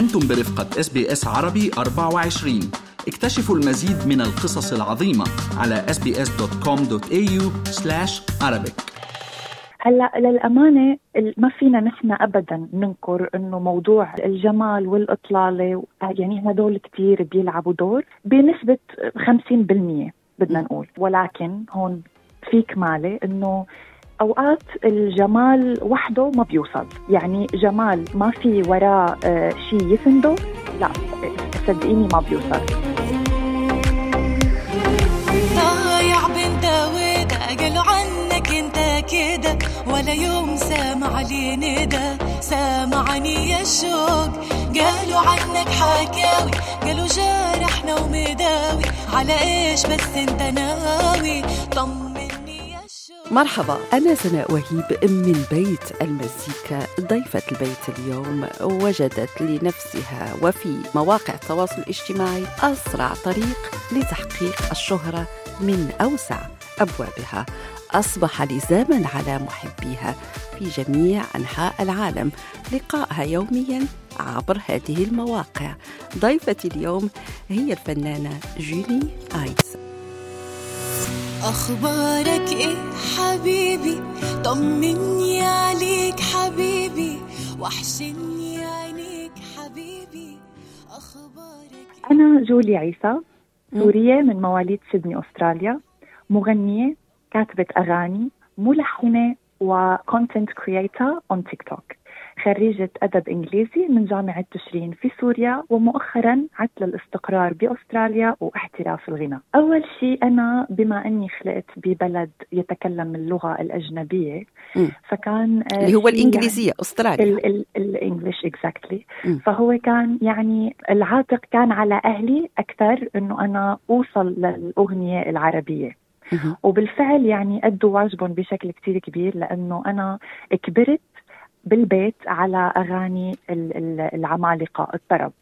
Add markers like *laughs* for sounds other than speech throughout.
أنتم برفقة إس بي إس عربي 24 اكتشفوا المزيد من القصص العظيمة على sbs.com.au arabic. هلا للأمانة ما فينا نحن ابدا ننكر إنه موضوع الجمال والإطلالة يعني هدول كثير بيلعبوا دور بنسبة 50% بدنا نقول. ولكن هون في كمالة إنه اوقات الجمال وحده ما بيوصل. يعني جمال ما في وراه آه شيء يسنده لا صدقيني ما بيوصل. ضايع بين داوود قالوا عنك أنت كده ولا يوم سامع لي ندى. سامعني يا الشوق قالوا عنك حكاوي قالوا جارحنا ومداوي. على إيش بس أنت ناوي؟ طمني مرحبا أنا سناء وهيب من بيت المزيكا. ضيفة البيت اليوم وجدت لنفسها وفي مواقع التواصل الاجتماعي أسرع طريق لتحقيق الشهرة من أوسع أبوابها. أصبح لزاما على محبيها في جميع أنحاء العالم. لقائها يوميا عبر هذه المواقع. ضيفتي اليوم هي الفنانة جولي آيس أخبارك إيه حبيبي؟ طمني عليك حبيبي وحشني عينيك حبيبي. أخبارك أنا جولي عيسى سورية من مواليد سيدني أستراليا. مغنية كاتبة أغاني ملحنة و content creator on تيك توك خريجة أدب إنجليزي من جامعة تشرين في سوريا ومؤخرا عدت للاستقرار بأستراليا واحتراف الغناء أول شيء أنا بما أني خلقت ببلد يتكلم اللغة الأجنبية. فكان آه، اللي هو في الإنجليزية أستراليا ال English exactly مم. فهو كان يعني العاتق كان على أهلي أكثر إنه أنا أوصل للأغنية العربية مهم. وبالفعل يعني أدوا واجبهم بشكل كتير كبير لأنه أنا كبرت بالبيت على أغاني ال- ال- العمالقة الطرب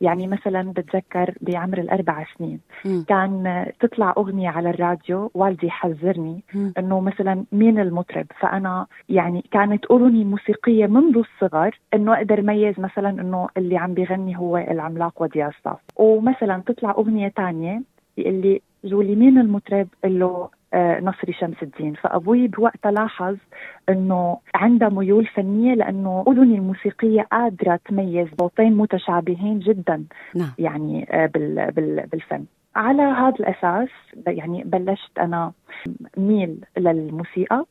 يعني مثلا بتذكر بعمر الأربع سنين مم. كان تطلع أغنية على الراديو والدي يحذرني. إنه مثلا مين المطرب فأنا يعني كانت اذني موسيقية منذ الصغر إنه أقدر ميز مثلا إنه اللي عم بيغني هو العملاق وديع الصاف ومثلا تطلع أغنية تانية يقول لي جولي مين المطرب قال له نصري شمس الدين. فأبوي بوقتها لاحظ إنه عندها ميول فنية لأنه أذني الموسيقية قادرة تميز صوتين متشابهين جدا نعم. يعني آه، بال بال بالفن. على هذا الأساس ب- يعني بلشت أنا ميل للموسيقى.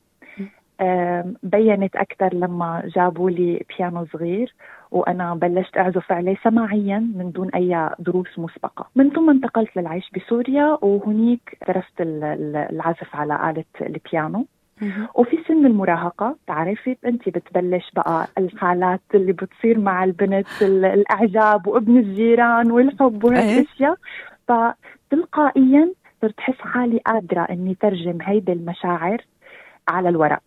بينت أكثر لما جابوا لي بيانو صغير وأنا بلشت أعزف عليه سماعيا من دون أي دروس مسبقة من ثم انتقلت للعيش بسوريا وهنيك درست ال- ال- العزف على آلة البيانو. وفي سن المراهقة تعرفي انت بتبلش بقى الحالات اللي بتصير مع البنت ال- الإعجاب وابن الجيران والحب إيه. اشياء فتلقائيا صرت أحس حالي قادرة إني ترجم هيدي المشاعر على الورق.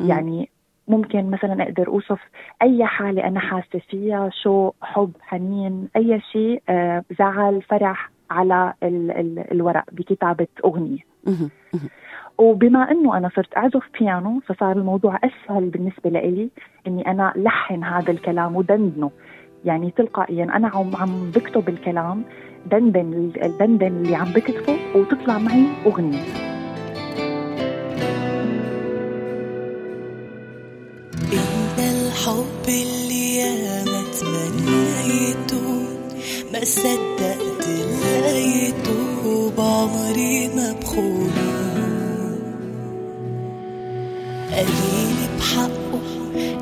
يعني ممكن مثلا أقدر أوصف أي حالة أنا حاسة فيها شوق حب حنين أي شيء آه، زعل فرح على ال ال الورق بكتابة أغنية. وبما إنه أنا صرت أعزف بيانو فصار الموضوع أسهل بالنسبة لإلي إني أنا لحن هذا الكلام ودندنه. يعني تلقائيا أنا عم عم بكتب الكلام دندن الدندن اللي عم بكتبه وتطلع معي أغنية. الحب اللي ياما تمنيته ما صدقت لقيته بعمري ما بخونه. قليل بحقه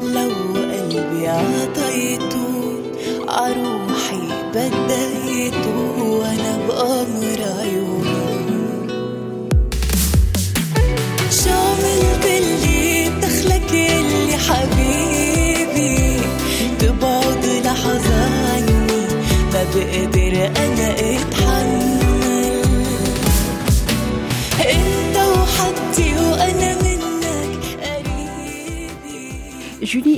لو قلبي عطيته عروحي بديته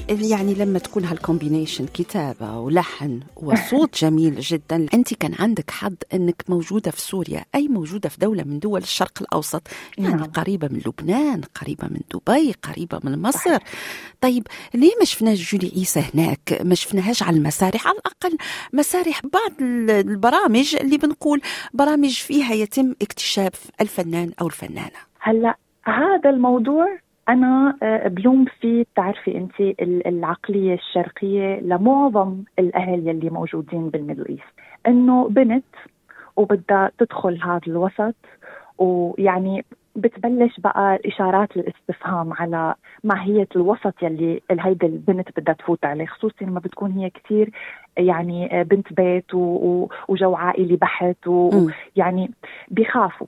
جولي يعني لما تكون هال combination كتابة ولحن وصوت *laughs* جميل جدا. أنت كان عندك حظ أنك موجودة في سوريا أي موجودة في دولة من دول الشرق الأوسط يعني نعم. قريبة من لبنان قريبة من دبي قريبة من مصر. طيب ليه ما شفناش جولي عيسى هناك؟ ما شفناهاش على المسارح؟ على الأقل مسارح بعض ال- البرامج اللي بنقول برامج فيها يتم اكتشاف الفنان أو الفنانة. هلأ هذا الموضوع أنا آه، بلوم فيه بتعرفي أنت ال- العقلية الشرقية لمعظم الأهل يلي موجودين بالميدل إيست إنه بنت وبدها تدخل هذا الوسط ويعني بتبلش بقى إشارات الاستفهام على ماهية الوسط يلي هيدي البنت بدها تفوت عليه خصوصي لما بتكون هي كثير يعني آه، بنت بيت وجو عائلي بحت. ويعني بيخافوا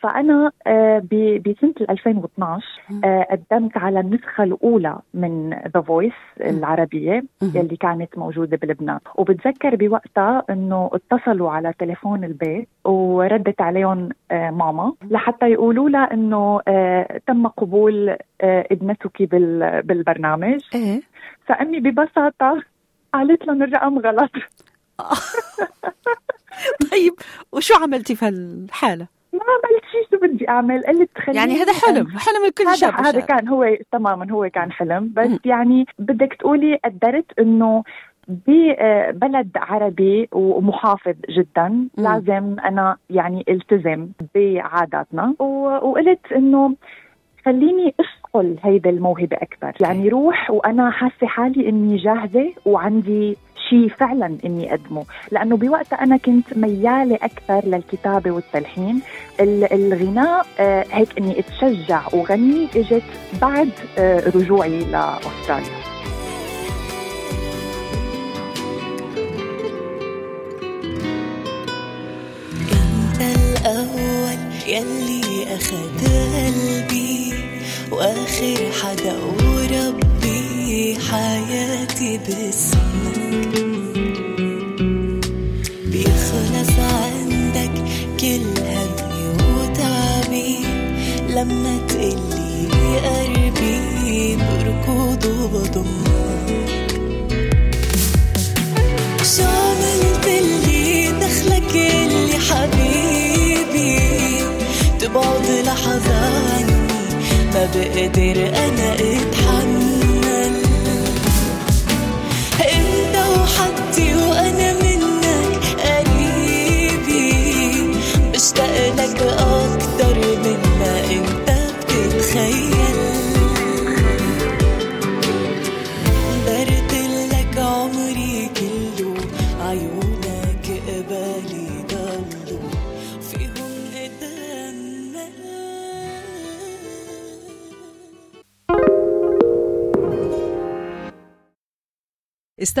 فأنا آه، بسنة 2012 مم. آه، قدمت على النسخة الأولى من The Voice العربية. يلي كانت موجودة بلبنان وبتذكر بوقتها إنه اتصلوا على تليفون البيت وردت عليهم آه، ماما لحتى يقولوا لها إنه تم قبول ابنتك بال- بالبرنامج إيه فأمي ببساطة قالت لهم الرقم غلط *laughs* طيب وشو عملتي في هالحالة؟ ما شيء شو بدي أعمل قلت خليني يعني هذا حلم حلم الكل شاب هذا. كان هو تماما هو كان حلم بس مم. يعني بدك تقولي قدرت إنه ببلد عربي ومحافظ جدا لازم أنا يعني التزم بعاداتنا. وقلت إنه خليني اسقل هيدا الموهبة أكثر يعني روح وأنا حاسة حالي إني جاهزة وعندي شيء فعلا إني اقدمه لأنه بوقتها أنا كنت ميالة أكثر للكتابة والتلحين ال- الغناء آه، هيك إني أتشجع وغني إجت بعد آه، رجوعي لأستراليا. انت الأول يلي اخد قلبي وآخر حدا حياتي باسمك. بيخلص عندك كل همي وتعبي. لما تقلي قلبي بركض وبضمك شو عملت اللي دخلك اللي حبيبي. تبعد لحظة عني ما بقدر أنا أتحمل.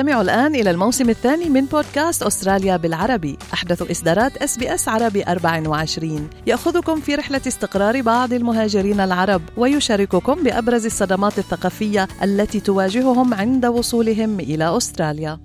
استمعوا الآن إلى الموسم الثاني من بودكاست أستراليا بالعربي. أحدث إصدارات إس بي إس عربي 24 يأخذكم في رحلة استقرار بعض المهاجرين العرب ويشارككم بأبرز الصدمات الثقافية التي تواجههم عند وصولهم إلى أستراليا.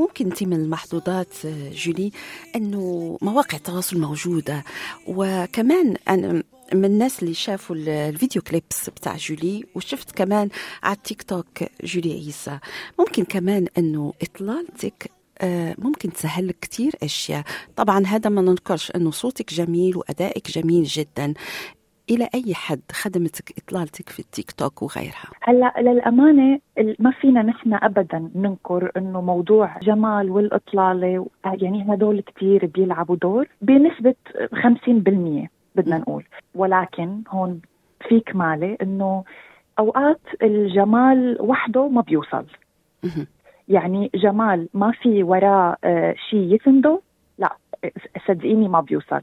ممكن انت من المحظوظات آه، جولي أنه مواقع التواصل موجودة وكمان أنا من الناس اللي شافوا ال- video clips بتاع جولي وشفت كمان على التيك توك جولي عيسى. ممكن كمان إنه إطلالتك آه، ممكن تسهل لك كتير أشياء. طبعا هذا ما ننكرش إنه صوتك جميل وأدائك جميل جدا. إلى أي حد خدمتك إطلالتك في التيك توك وغيرها؟ هلأ للأمانة ما فينا نحن ابدا ننكر إنه موضوع جمال والإطلالة يعني هدول كثير بيلعبوا دور بنسبة 50% بدنا نقول. ولكن هون في كماله إنه أوقات الجمال وحده ما بيوصل. يعني جمال ما في وراه شيء يسنده لا صدقيني ما بيوصل.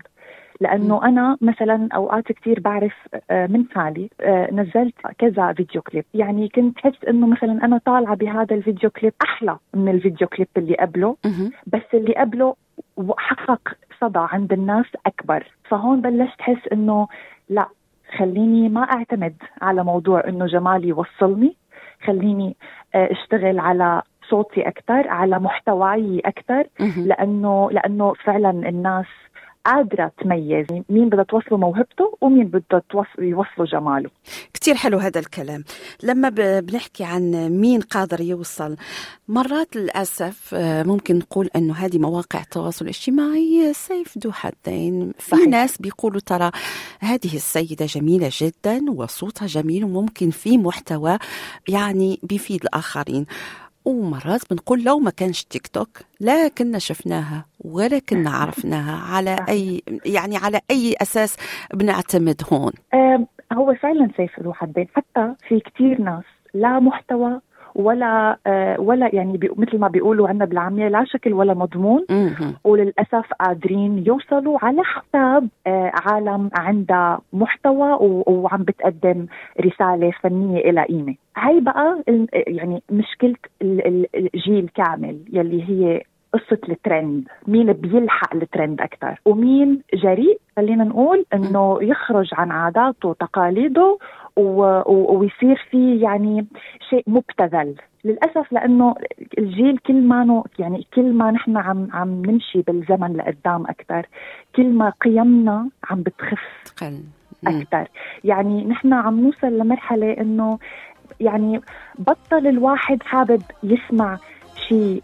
لأنه أنا مثلا أوقات كثير بعرف آه، من حالي آه، نزلت كذا فيديو كليب. يعني كنت حس إنه مثلا أنا طالعة بهذا الفيديو كليب أحلى من الفيديو كليب اللي قبله. بس اللي قبله حقق صدى عند الناس أكبر. فهون بلشت احس إنه لا خليني ما أعتمد على موضوع إنه جمالي يوصلني. خليني آه، أشتغل على صوتي أكثر على محتواي أكثر. لأنه لأنه فعلا الناس قادرة تميز مين بدها توصله موهبته ومين بدها توص- يوصله جماله. كتير حلو هذا الكلام. لما بنحكي عن مين قادر يوصل مرات للأسف آه، ممكن نقول أنه هذه مواقع التواصل الاجتماعي سيف ذو حدين. في صحيح. ناس بيقولوا ترى هذه السيدة جميلة جدا وصوتها جميل وممكن في محتوى يعني بيفيد الآخرين. ومرات بنقول لو ما كانش تيك توك لا كنا شفناها. ولا كنا عرفناها على أي يعني على أي أساس بنعتمد هون. هو فعلا سيف ذو حدين حتى في كتير ناس لا محتوى ولا آه، ولا يعني مثل ما بيقولوا عندنا بالعامية لا شكل ولا مضمون. وللأسف قادرين يوصلوا على حساب آه، عالم عندها محتوى وعم بتقدم رسالة فنية إلى قيمة. هاي بقى يعني مشكلة ال- ال- الجيل كامل يلي هي قصة الترند مين بيلحق الترند أكثر ومين جريء؟ خلينا نقول أنه يخرج عن عاداته وتقاليده و... و... ويصير في يعني شيء مبتذل. للأسف لأنه الجيل كل ما نو يعني كل ما نحن عم عم نمشي بالزمن لقدام أكثر كل ما قيمنا عم بتخف. أكثر يعني نحن عم نوصل لمرحلة إنه يعني بطل الواحد حابب يسمع شيء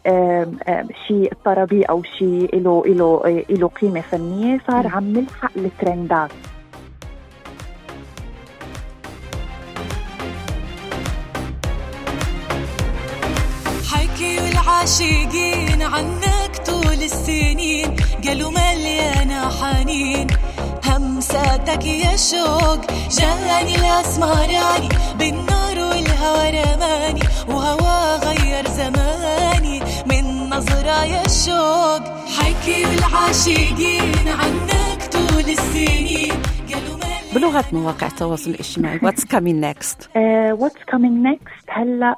شيء طربي أو شيء له له له قيمة فنية صار عم نلحق الترندات. حكي العاشقين عنك طول السنين قالوا مليانة حنين. همساتك يا شوق جاني الأسمراني بالنار والهوى رماني وهوا غير زماني من نظرة يا شوق حكي العاشقين عنك طول السنين بلغة مواقع التواصل الاجتماعي what's coming next what's coming next هلا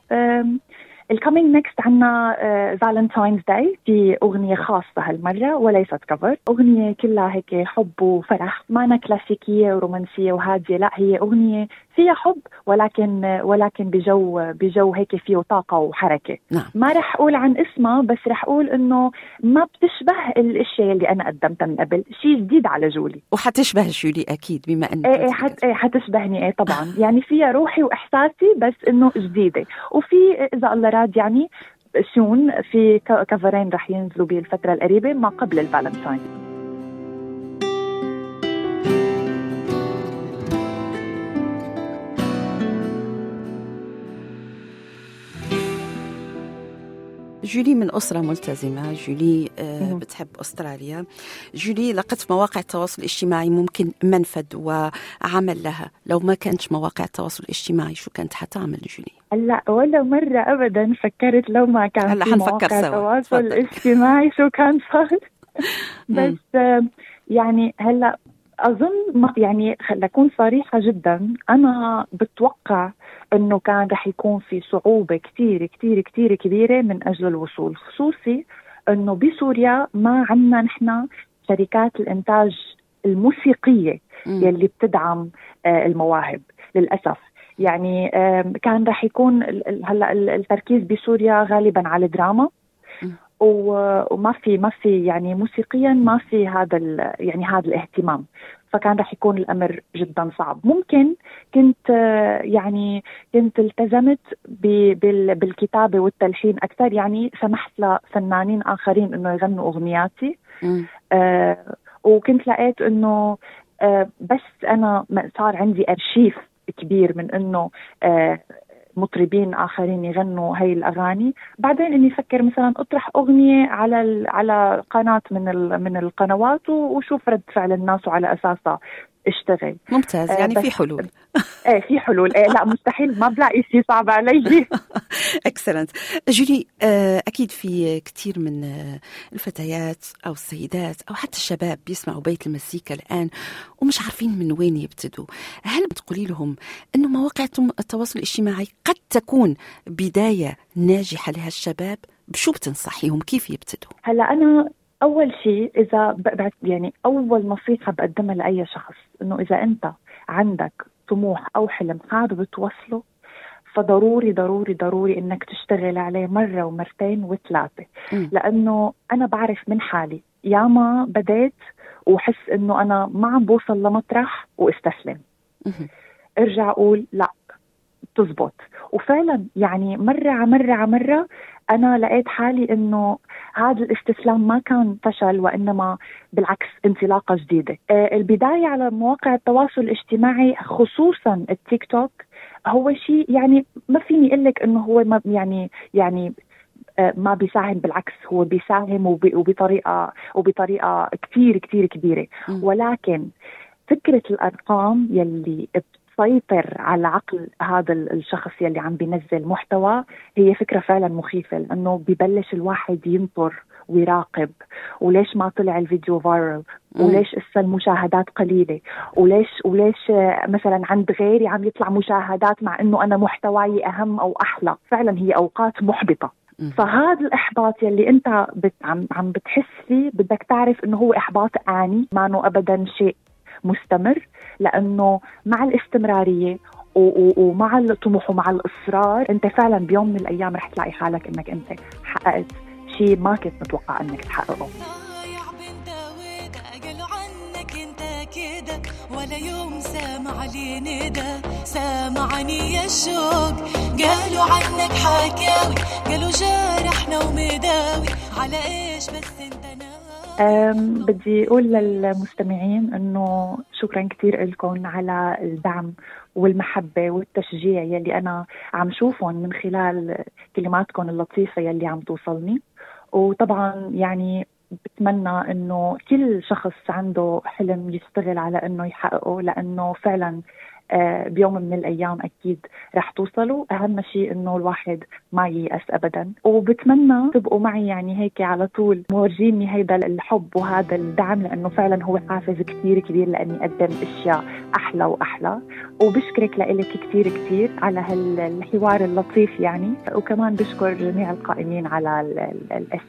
ال coming next عنا Valentine's Day في أغنية خاصة هالمرة وليست cover أغنية كلها هيك حب وفرح ما كلاسيكيه ورومانسية وهادية لا هي أغنية فيها حب ولكن آه، ولكن بجو بجو هيك فيه طاقة وحركة. نعم. ما رح أقول عن اسمها بس رح أقول إنه ما بتشبه الأشياء اللي أنا قدمتها من قبل. شيء جديد على جولي. وحتشبه جولي أكيد بما أن إيه إيه حت إيه حتشبهني إيه طبعا. يعني فيها روحي وإحساسي بس إنه جديدة. وفي إذا الله راد يعني soon في coverين رح ينزلوا بالفترة القريبة ما قبل الفالنتاين. جولي من أسرة ملتزمة جولي آه،. بتحب أستراليا جولي لقت مواقع التواصل الاجتماعي ممكن منفذ وعمل لها لو ما كانتش مواقع التواصل الاجتماعي شو كانت حتعمل جولي هلا ولا مرة ابدا فكرت لو ما كان هلا حنفكر مواقع سوا. التواصل. الاجتماعي شو كان صار *laughs* بس يعني هلا أظن يعني لكون صريحة جدا أنا بتوقع إنه كان رح يكون في صعوبة كثير كثير كثير كبيرة من أجل الوصول خصوصي إنه بسوريا ما عندنا نحن شركات الإنتاج الموسيقية مم. يلي بتدعم آه، المواهب للأسف يعني كان رح يكون هلأ ال- التركيز بسوريا غالبا على الدراما وما في ما في يعني موسيقيا ما في هذا يعني هذا الاهتمام. فكان رح يكون الأمر جدا صعب. ممكن كنت يعني كنت التزمت بالكتابة والتلحين أكثر. يعني سمحت لفنانين آخرين إنه يغنوا أغنياتي. آه وكنت لقيت إنه آه بس أنا صار عندي أرشيف كبير من إنه آه مطربين آخرين يغنوا هي الأغاني. بعدين إني أفكر مثلا أطرح أغنية على على قناة من من القنوات وشوف رد فعل الناس وعلى أساسها. اشتغل. ممتاز آه، يعني بس- في حلول. *laughs* إيه في حلول. إيه لا مستحيل. ما بلاقي شيء صعب علي. *laughs* اكسلنت جولي آه، أكيد في كثير من آه، الفتيات أو السيدات أو حتى الشباب بيسمعوا بيت المزيكا الآن ومش عارفين من وين يبتدوا. هل بتقولي لهم إنه مواقع التواصل الاجتماعي قد تكون بداية ناجحة لهالشباب؟ بشو بتنصحيهم؟ كيف يبتدوا؟ هلأ أنا أول شيء إذا يعني أول نصيحة بقدمها لأي شخص إنه إذا أنت عندك طموح أو حلم حابب توصله فضروري ضروري ضروري إنك تشتغل عليه مرة ومرتين وثلاثة. لأنه أنا بعرف من حالي ياما بديت وحس إنه أنا ما عم بوصل لمطرح وإستسلم. ارجع أقول لا تزبط. وفعلا يعني مرة على مرة على مرة أنا لقيت حالي إنه هذا الاستسلام ما كان فشل وإنما بالعكس انطلاقة جديدة. آه البداية على مواقع التواصل الاجتماعي خصوصا التيك توك هو شيء يعني ما فيني أقول لك إنه هو ما يعني يعني آه، ما بيساهم بالعكس هو بيساهم وبطريقة وبطريقة كثير كثير كبيرة. ولكن فكرة الأرقام يلي بتسيطر على عقل هذا الشخص يلي عم بينزل محتوى هي فكرة فعلا مخيفة لأنه ببلش الواحد ينطر ويراقب وليش ما طلع الفيديو فايرل وليش إسا المشاهدات قليلة؟ وليش وليش مثلا عند غيري عم يطلع مشاهدات مع إنه أنا محتواي أهم أو أحلى؟ فعلا هي أوقات محبطة. فهذا الإحباط يلي أنت بت عم عم بتحس فيه بدك تعرف إنه هو إحباط آني ما ابدا شيء. مستمر لأنه مع الاستمرارية ومع الطموح ومع الإصرار أنت فعلا بيوم من الأيام رح تلاقي حالك إنك أنت حققت شيء ما كنت متوقع إنك تحققه. ولا يوم سامع لي ندى. سامعني يا الشوق قالوا عنك حكاوي قالوا جارحنا ومداوي. على إيش بس أنت بدي أقول للمستمعين إنه شكرا كثير لكم على الدعم والمحبة والتشجيع يلي أنا عم شوفهم من خلال كلماتكم اللطيفة يلي عم توصلني. وطبعا يعني بتمنى إنه كل شخص عنده حلم يشتغل على إنه يحققه لأنه فعلا بيوم من الأيام أكيد رح توصلوا. أهم شيء إنه الواحد ما ييأس ابدا. وبتمنى تبقوا معي يعني هيك على طول مورجيني هيدا الحب وهذا الدعم لأنه فعلا هو حافز كثير كبير لأني أقدم أشياء أحلى وأحلى. وبشكرك لك كثير كثير على هالحوار اللطيف يعني. وكمان بشكر جميع القائمين على الاس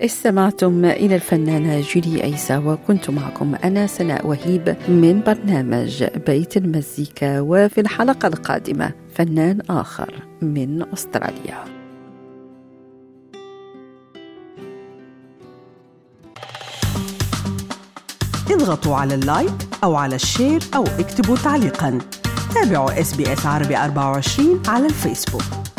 استمعتم إلى الفنانة جولي عيسى وكنت معكم أنا سناء وهيب من برنامج بيت المزيكا وفي الحلقة القادمة فنان آخر من أستراليا. اضغطوا على ال like أو على الشير أو اكتبوا تعليقا. تابعوا إس عربي 24 على الفيسبوك.